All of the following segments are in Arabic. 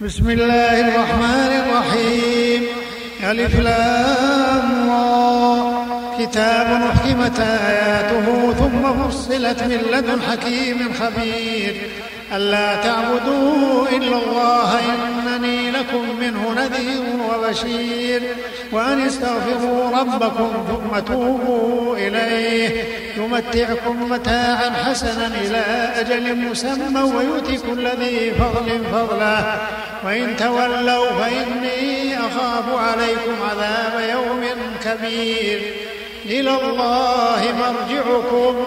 بسم الله الرحمن الرحيم. ألف لام كتاب أحكمت آياته ثم فصلت من لدن حكيم خبير. ألا تعبدوا إلا الله إنني لكم منه نذير وبشير. وأن استغفروا ربكم ثم توبوا إليه. يمتعكم متاعا حسنا إلى أجل مسمى ويؤتي كل ذي فضل فضله. وإن تولوا فإني أخاف عليكم عذاب يوم كبير. إلى الله مرجعكم.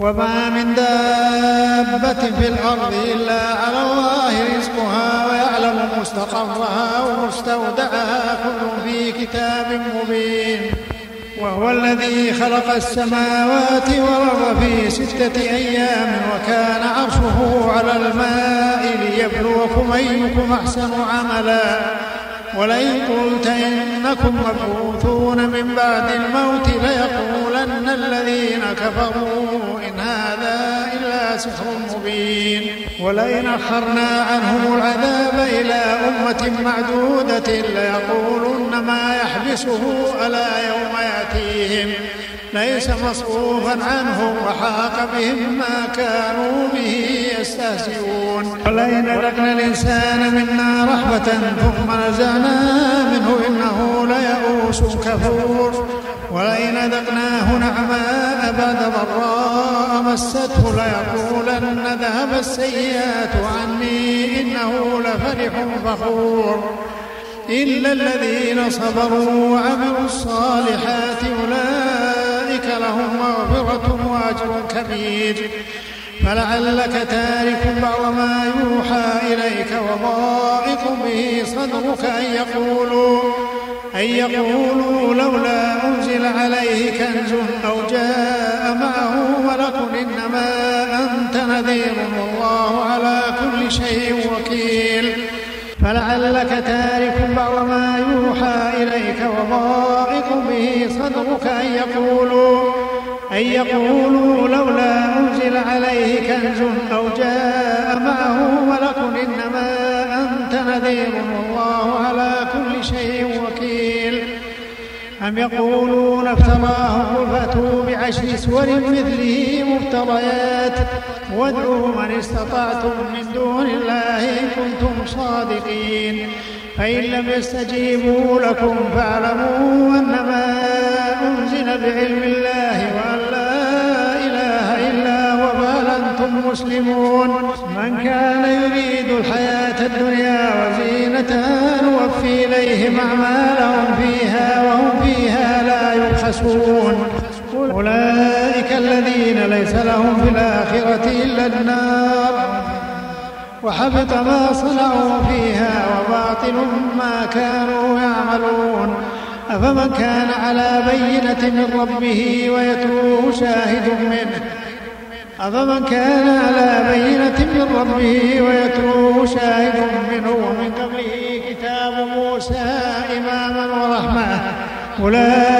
وما من دابة في الأرض إلا على الله رزقها ويعلم مستقرها ومستودعها كل في كتاب مبين. وهو الذي خلق السماوات والأرض في ستة أيام وكان عرشه على الماء ليبلوكم أيكم أحسن عملا. ولئن قلت إنكم مبعوثون من بعد الموت ليقولن الذين كفروا ولئن أخرنا عنهم العذاب إلى أمة معدودة ليقولن ما يحبسه ألا يوم يأتيهم. ليس مصروفا عنهم وحاق بهم ما كانوا به يستهزئون. ولئن أذقنا الإنسان منا رحمة ثم نزعنا منه إنه ليئوس كفور. ولئن أذقناه نعماء بعد ضراء مسته ليقولن ذهب السيئات عني إنه لفرح فخور إلا الذين صبروا وعملوا الصالحات أولئك لهم مغفرة وأجر كبير فلعلك تارك بعض ما يوحى إليك وضائق به صدرك أن يقولوا أن يقولوا لولا أنزل عليه كنز أو جاء معه ملك إنما أنت نذير والله على كل شيء وكيل. فلعلك تارك بعض ما يوحى إليك وضائق به صدرك أن يقولوا أن يقولوا لولا أنزل عليه كنز أو جاء معه ملك إنما أنت نذير والله على كل شيء أم يقولون افتراه قل فأتوا بعشر سور مثله مفتريات؟ وادعوا من استطعتم من دون الله إن كنتم صادقين. فإن لم يستجيبوا لكم فاعلموا أنما أنزل بعلم الله وأن لا إله إلا هو فهل أنتم مسلمون؟ من كان يريد الحياة الدنيا وزينتها نوفي إليهم أعمالهم فيها وهم يبخسون أولئك الذين ليس لهم في الآخرة إلا النار. وحبط ما صنعوا فيها وباطل ما كانوا يعملون. أفمن كان على بينة من ربه ويتلوه شاهد منه؟ أفمن كان على بينة من ربه ويتلوه شاهد منه؟ ومن قبله كتاب موسى إماما ورحمة. أولئك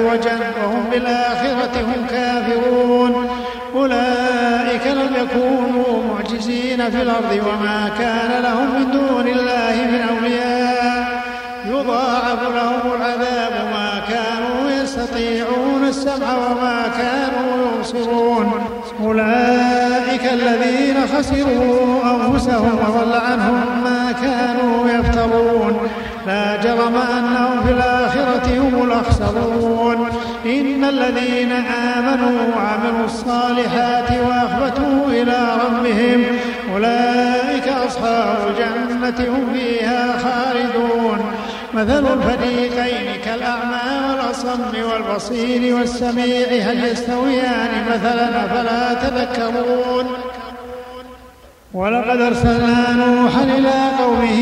عوجا وهم بالآخرة هم كافرون. أولئك لم يكونوا معجزين في الأرض وما كان لهم من دون الله من أولياء. يضاعف لهم العذاب ما كانوا يستطيعون السمع وما كانوا يبصرون. أولئك الذين خسروا أنفسهم وضل عنهم ما كانوا يفترون. لا جرم أنهم في الآخرة هم الأخسرون. إن الذين آمنوا وعملوا الصالحات وأخبتوا إلى ربهم أولئك أصحاب الجنة هم فيها خالدون. مثل الفريقين كالأعمى والأصم والبصير والسميع هل يستويان؟ مثلا أفلا تذكرون؟ ولقد أرسلنا نوحا إلى قومه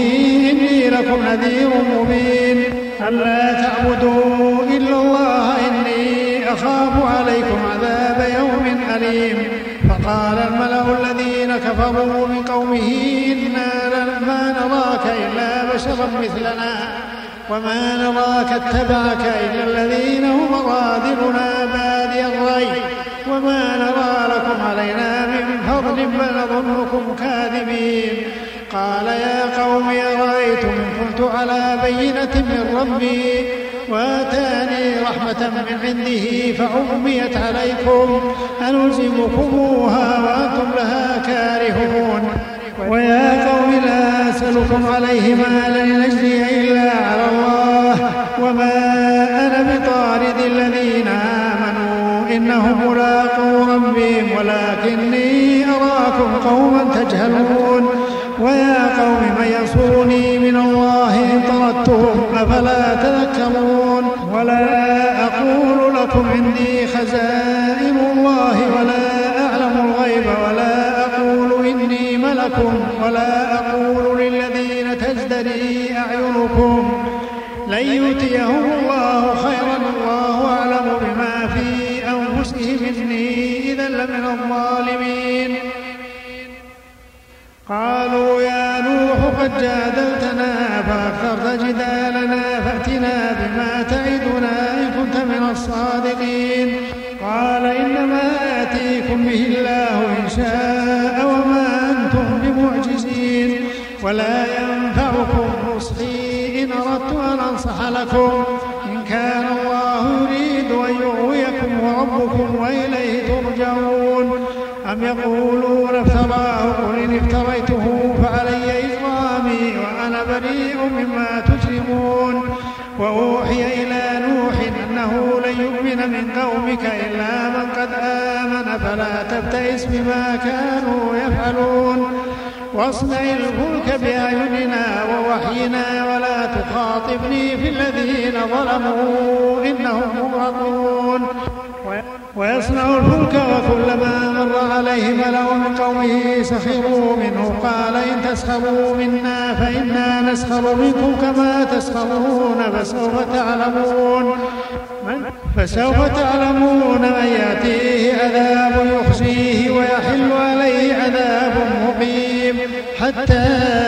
إني لكم نذير مبين ألا تعبدوا إلا الله إني أخاف عليكم عذاب يوم أليم فقال الملأ الذين كفروا من قومه إنا ما نراك إلا بشرا مثلنا وما نراك اتبعك إلا الذين هم أرادلنا بادي الري وما نرى لكم علينا من فضل بل نظنكم كاذبين. قال يا قوم أرأيتم إن كنت على بينة من ربي؟ وآتاني رحمة من عنده فعميت عليكم. أنلزمكموها وأنتم لها كارهون. ويا قوم لا أسألكم عليه مالا لنجزي إلا إنهم ملاقو ربهم ولكني أراكم قوما تجهلون. ويا قوم من ينصرني من الله إن طردتهم أفلا تذكرون. ولا أقول لكم عندي خزائن الله ولا أعلم الغيب ولا أقول إني ملك ولا أقول للذين تزدري أعينكم. لن يؤتيهم الله خيرا لكم إن كان الله يريد أن يغويكم وربكم وإليه ترجعون. أم يقولون افتراه قل إن افتريته فعلي إجرامي وأنا بريء مما تجرمون وأوحي إلى نوح أنه لن يؤمن من قومك إلا من قد آمن. فلا تبتئس بما كانوا يفعلون. واصنع الفلك بأعيننا ووحينا تخاطبني في الذين ظلموا إنهم مغرقون. ويصنع الفلك وكلما مر عليه ملأ من قومه سخروا منه. قال إن تسخروا منا فإنا نسخر منكم كما تسخرون فسوف تعلمون. من فسوف تعلمون من يأتيه عذاب يخزيه ويحل عليه عذاب مقيم. حتى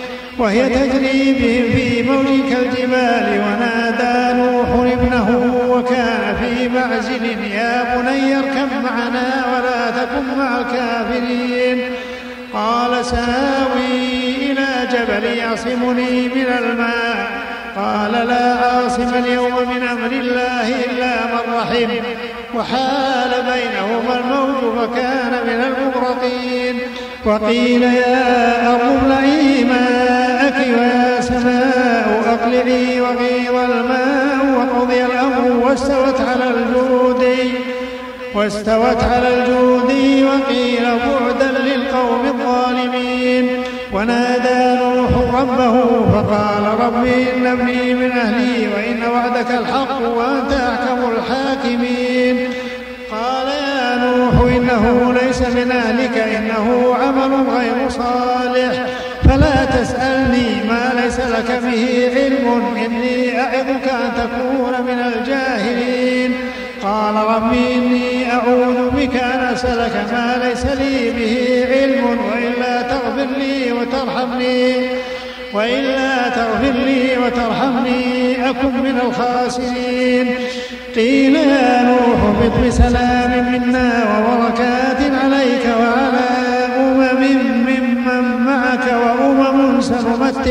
وهي تجري بهم في موج كالجبال ونادى نوح ابنه وكان في معزل يا بني اركب معنا ولا تكن مع الكافرين. قال ساوي إلى جبل يعصمني من الماء. قال لا عاصم اليوم من أمر الله إلا من رحم. وحال بينهما الموج فكان من المغرقين. وقيل يا أرض ابلعي ماءك ويا سماء أقلعي وغيض الماء وقضي الأمر واستوت على الجود. واستوت على الجود وقيل بعدا للقوم الظالمين. ونادى نوح ربه فقال رب إن ابني من أهلي وإن وعدك الحق وأنت أحكم الحاكمين. إنه ليس من أهلك إنه عمل غير صالح. فلا تسألني ما ليس لك به علم إني أعظك أن تكون من الجاهلين. قال رب إني أعوذ بك أن أسألك ما ليس لي به علم وإلا تغفر لي وترحمني وإلا تغفر لي وترحمني أكن من الخاسرين. قيل يا نوح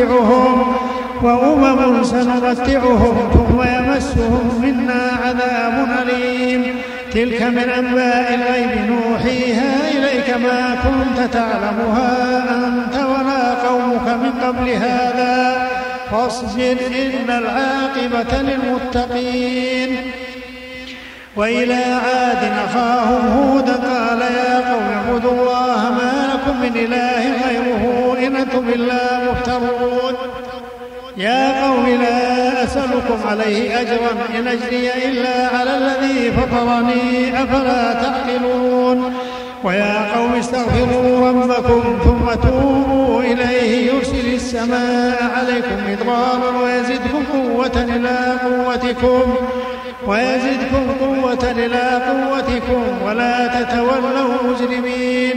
سنمتعهم وأمم سنمتعهم ثم يمسهم منا عذاب أليم. تلك من أنباء الغيب نوحيها إليك ما كنت تعلمها أنت ولا قومك من قبل هذا. فاصبر إن العاقبة للمتقين. وإلى عاد أخاهم هودا قال يا قوم اعبدوا الله ما لكم من إله غيره إن أنتم إلا مفترون. يا قوم لا أسألكم عليه أجرا إن أجري إلا على الذي فطرني أفلا تعقلون. ويا قوم استغفروا ربكم ثم توبوا إليه يرسل السماء عليكم مدرارا ويزدكم قوة إلى قوتكم ويزدكم قوة إلى قوتكم ولا تتولوا مجرمين.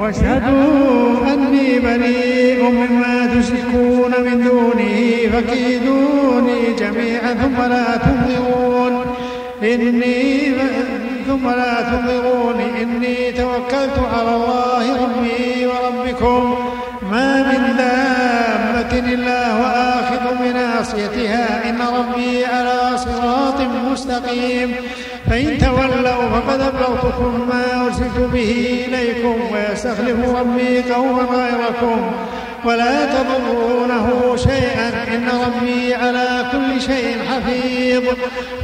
واشهدوا أني بريء مما تشركون من دونه فكيدوني جميعا ثم لا تنظرون. إني ثم لا تنظروني إني توكلت على الله ربي وربكم. ما من دابة إلا وآخذ بناصيتها. إن ربي على صراط مستقيم. فإن تولوا فقد أبلغتكم ما أرسلت به إليكم ويستخلف ربي قوما غيركم ولا تضرونه شيئا إن ربي على كل شيء حفيظ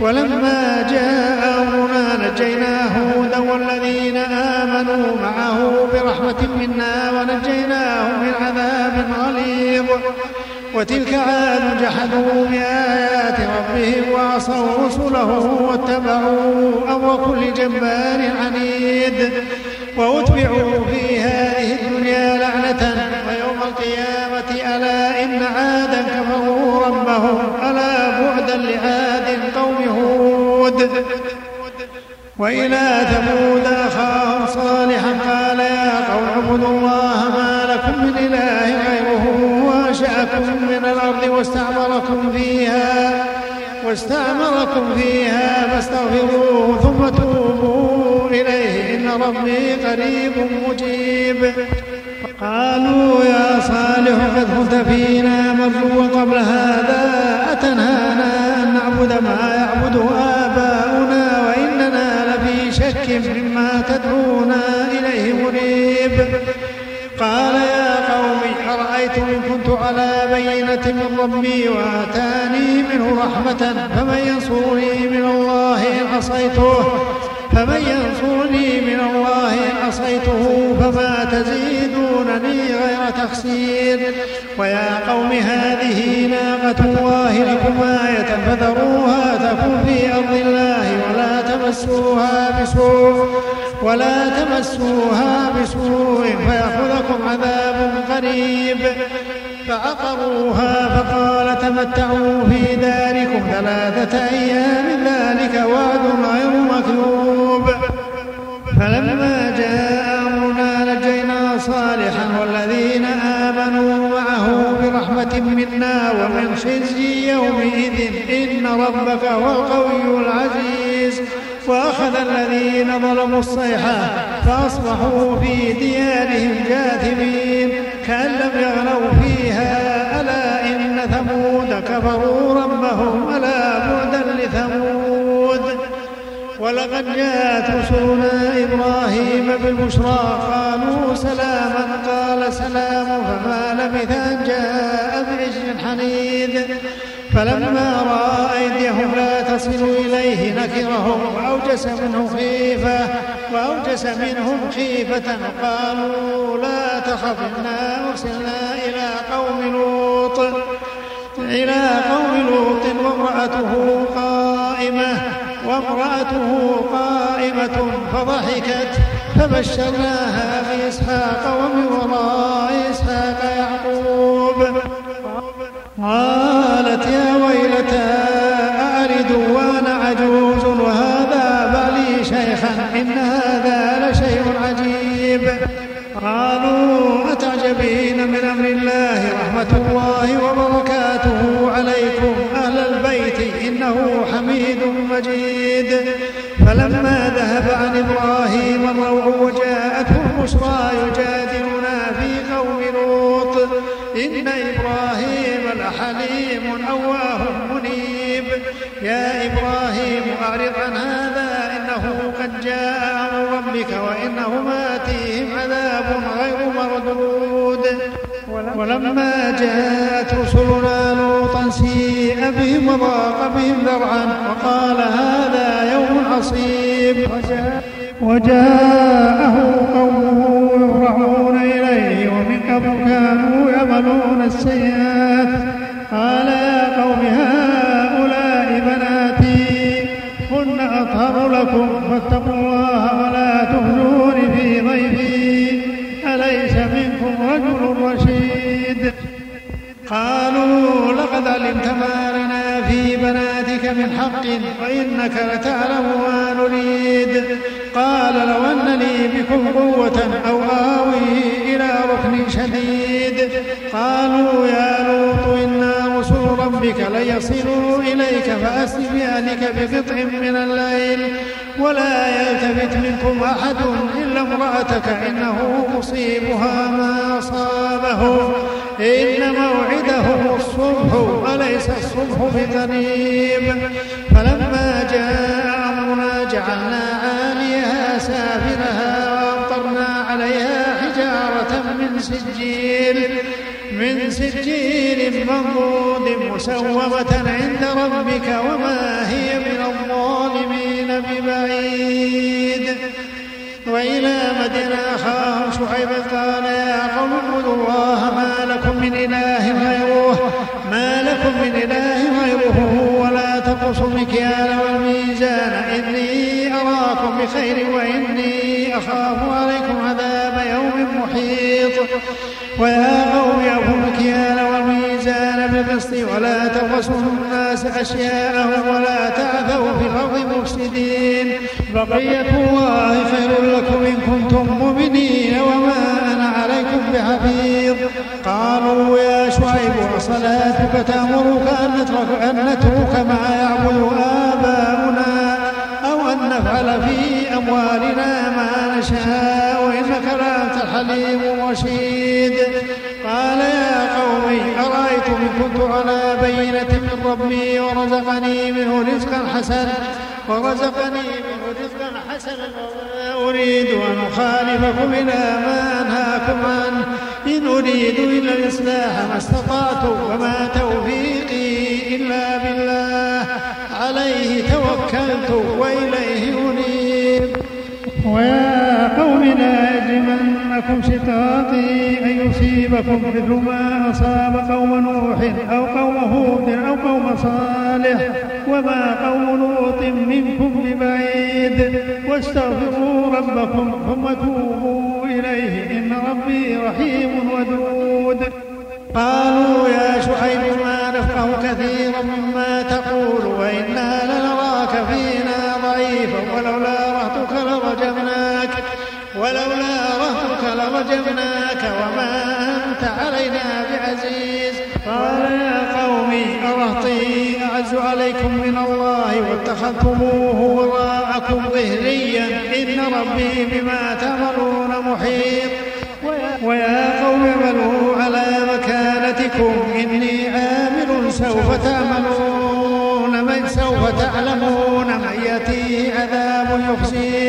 ولما جاء أمرنا نجينا هودا والذين آمنوا معه برحمة منا ونجيناهم من عذاب غليظ وتلك عاد جحدوا بآيات ربهم وعصوا رسله واتبعوا أمر كل جبار عنيد وأتبعوا في هذه الدنيا لعنة ويوم القيامة ألا إن عادا كفروا ربهم ألا بعدا لعاد قوم هود وإلى ثمود أخاهم صالحا قال يا قوم اعبدوا الله ما لكم من إله وأنشأكم من الأرض واستعمركم فيها واستعمركم فيها فاستغفروه ثم توبوا إليه. إن ربي قريب مجيب. قالوا يا صالح قد كنت فينا مرجوا قبل هذا أتنهانا أن نعبد ما يعبد آباؤنا وإننا لفي شك مما تدعونا إليه مريب. قال كنت على بينة من ربي وآتاني منه رحمة فمن ينصرني من الله إن عصيته فمن ينصرني من الله إن عصيته فما تزيدونني غير تخسير. ويا قوم هذه ناقة الله لكم آية فذروها تكن في أرض الله ولا تمسوها بسوء ولا تمسوها بسوء فيأخذكم عذاب قريب. فعقروها فقال تمتعوا في داركم ثلاثة أيام ذلك وعد غير مكذوب. فلما جاء أمرنا نجينا صالحا والذين آمنوا معه برحمة منا ومن خزي يومئذ إن ربك هو القوي العزيز. وأخذ الذين ظلموا الصيحة فأصبحوا في ديارهم جاثمين. كأن لم يغنوا فيها ألا إن ثمود كفروا ربهم ألا بعدا لثمود. ولقد جاءت رسلنا إبراهيم بالبشرى قالوا سلاما قال سلام فما لبث أن جاء بعجل حنيذ. فلما رأى أيديهم لا تصل إليه نكرهم وأوجس منهم خيفة وأوجس منهم خيفة قالوا لا تخف إنا أرسلنا إلى قوم لوط إلى قوم لوط وامرأته قائمة وامرأته قائمة فضحكت فبشرناها بإسحاق ومن وراء إسحاق يعقوب. أألد وأنا عجوز؟ وهذا بعلي شيخا إن هذا لشيء عجيب. قالوا أتعجبين من أمر الله؟ رحمة الله وبركاته عليكم أهل البيت إنه حميد مجيد. فلما ذهب عن إبراهيم الروع وجاءته البشرى يجادلنا ولما جاءت رسلنا لوطا سيء بهم وضاق بهم ذرعا وقال هذا يوم عصيب. وجاءه قومه يفرحون إليه ومن قبل كانوا يعملون السيئات. قال يا قوم هؤلاء بناتي هن أطهر لكم فاتقوا الله ولا تخزون في ضيفي. أليس منكم رجل رشيد. قالوا لقد علمت ما لنا في بناتك من حق وإنك لتعلم ما نريد. قال لو أن لي بكم قوة أو آوي إلى ركن شديد. قالوا يا لوط إنا ربك لن يصلوا إليك فأسر بأهلك بقطع من الليل ولا يلتفت منكم أحد إلا امرأتك إنه مصيبها ما أصابه. إن موعدهم الصبح أليس الصبح بقريب. فلما جاء أمرنا جعلنا عاليها سافلها وأمطرنا عليها حجارة من سجيل. من سجيل منضود مسومة عند ربك وما هي من الظالمين ببعيد. وإلى مدين أخاهم شعيبا قال يا قوم اعبدوا الله ما لكم من إله غيره ما لكم من إله غيره ولا تقصوا المكيال والميزان. إني أراكم بخير وإني أخاف عليكم عذاب يوم محيط. ويا قوم أوفوا المكيال والميزان بالقسط ولا تبخسوا الناس أشياءهم ولا تعثوا في الأرض مفسدين. بقية الله خير لكم إن كنتم مؤمنين وما أنا عليكم بحفيظ. قالوا يا شعيب وصلاتك تأمرك أن نترك, أن نترك ما يعبد آباؤنا أو أن نفعل في أموالنا ما نشاء. وإنك لأنت الحليم الرشيد. قال يا قوم أرأيتم إن كنت على بينة من ربي ورزقني منه رزقا حسنا ورزقني منه رزقا حسنا أريد أن أخالفكم إلى ما أنهاكم عنه. إن أريد إلا الإصلاح ما استطعت وما توفيقي إلا بالله. عليه توكلت وإليه أنيب. ويا قوم لا يجرمنكم شقاقي أن يصيبكم مثل ما أصاب قوم نوح أو قوم هود أو قوم صالح. وما قوم لوط منكم ببعيد. واستغفروا ربكم ثم توبوا إليه. إن ربي رحيم ودود. قالوا يا شعيب ما نفقه كثيرا مما تقول. لرجمناك وما أنت علينا بعزيز. قال يا قوم أرهطي أعز عليكم من الله واتخذتموه وراءكم ظهريا. إن ربي بما تعملون محيط. ويا قوم اعملوا على مكانتكم. إني عامل سوف تعملون. من سوف تعلمون من يأتيه عذاب يخزيه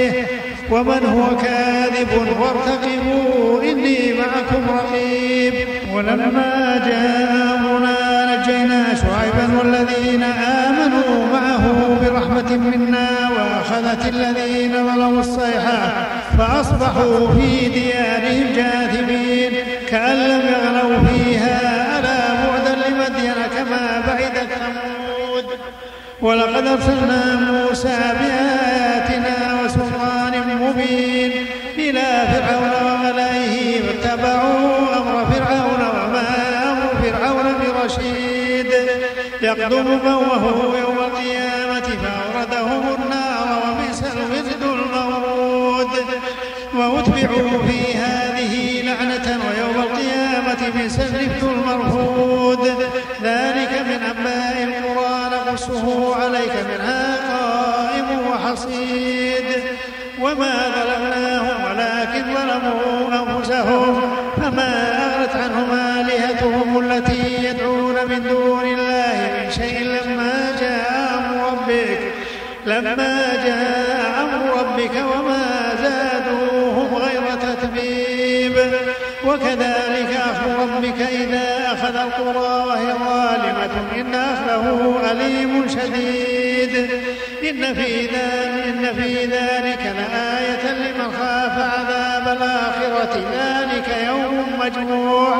ومن هو كاذب وارتقبوا إني معكم رقيب. ولما جاء نجينا شعيبا والذين آمنوا معه برحمة منا وأخذت الذين ظلموا الصيحة فأصبحوا في ديارهم جاثمين. كأن لم يغنوا فيها ألا بعدا لمدين كما بعدت ثمود ولقد أرسلنا موسى بآياتنا مبين إلى فرعون وملئه فاتبعوا أمر فرعون وما أمر فرعون برشيد. يقدم قومه يوم القيامة فأوردهم النار وبئس الورد المورود. وأتبعوا في إن في ذلك إن في ذلك لآية لمن خاف عذاب الآخرة. ذلك يوم مجموع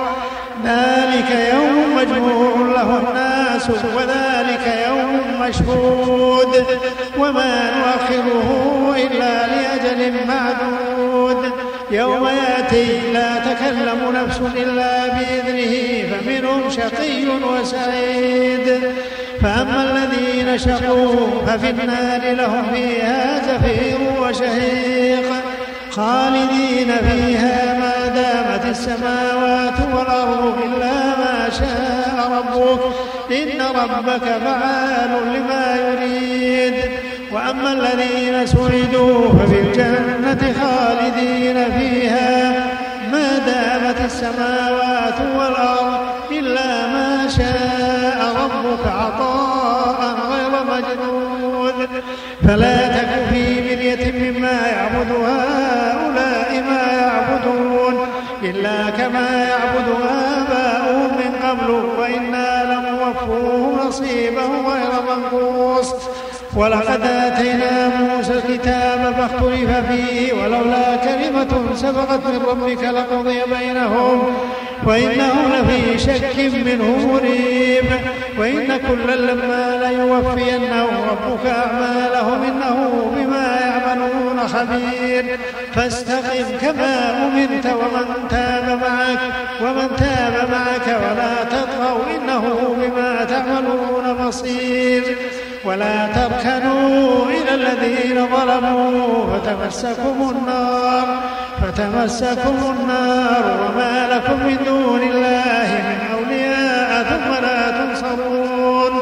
ذلك يوم مجموع له الناس وذلك يوم مشهود. وما نؤخره إلا لأجل معدود. يوم يأتي لا تكلم نفس إلا بإذنه فمنهم شقي وسعيد. فأما الذين شقوا ففي النار لهم فيها زفير وشهيق خالدين فيها ما دامت السماوات والأرض إلا ما شاء ربك. إن ربك فعال لما يريد. وأما الذين سعدوا ففي الجنة خالدين فيها ما دامت السماوات والأرض ربك عطاء غير مجنون. فلا تك في مرية مما يعبد هؤلاء ما يعبدون. إلا كما يعبد آباؤهم من قبل وإنا لموفوهم نصيبهم غير منقوص. ولقد آتينا موسى الكتاب فاختلف فيه ولولا كلمة سبقت من ربك لقضي بينهم. وإنهم لفي شك منه مريب وإن كلا لما ليوفينهم ربك أعمالهم إنه بما يعملون خبير. فاستقم كما أمرت ومن تاب معك ومن تاب معك ولا تطغوا إنه بما تعملون بصير. ولا تركنوا إلى الذين ظلموا. فتمسكم النار فتمسكم النار وما لكم من دون الله من أولياء ثم لا تنصرون.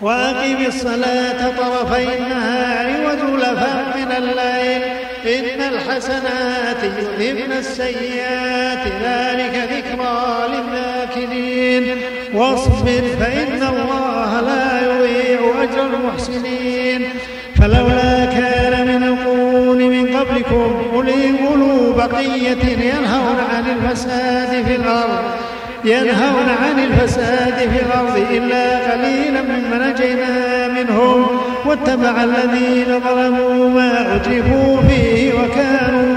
وأقم الصلاة طرفي النهار وزلفا من الليل إن الحسنات يذهبن السيئات ذلك ذكرى للذاكرين. واصبر فإن الله لا يضيع أجر المحسنين. فلولا من قبلكم أولي أولو بقية ينهون عن الفساد في الأرض. ينهون عن الفساد في الأرض إلا قليلا ممن نجينا منهم. واتبع الذين ظلموا ما أترفوا فيه وكانوا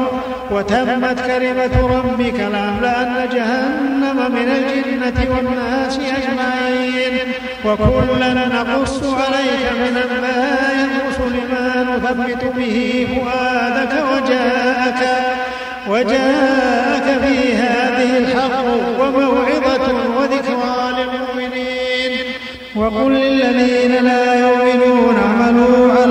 وتمت كلمة ربك لأملأن جهنم من الجنة والناس أجمعين. وكلا نقص عليك من أنباء الرسل ما نثبت به فؤادك وجاءك. وجاءك في هذه الحق وموعظة وذكرى للمؤمنين. وقل للذين لا يؤمنون اعملوا على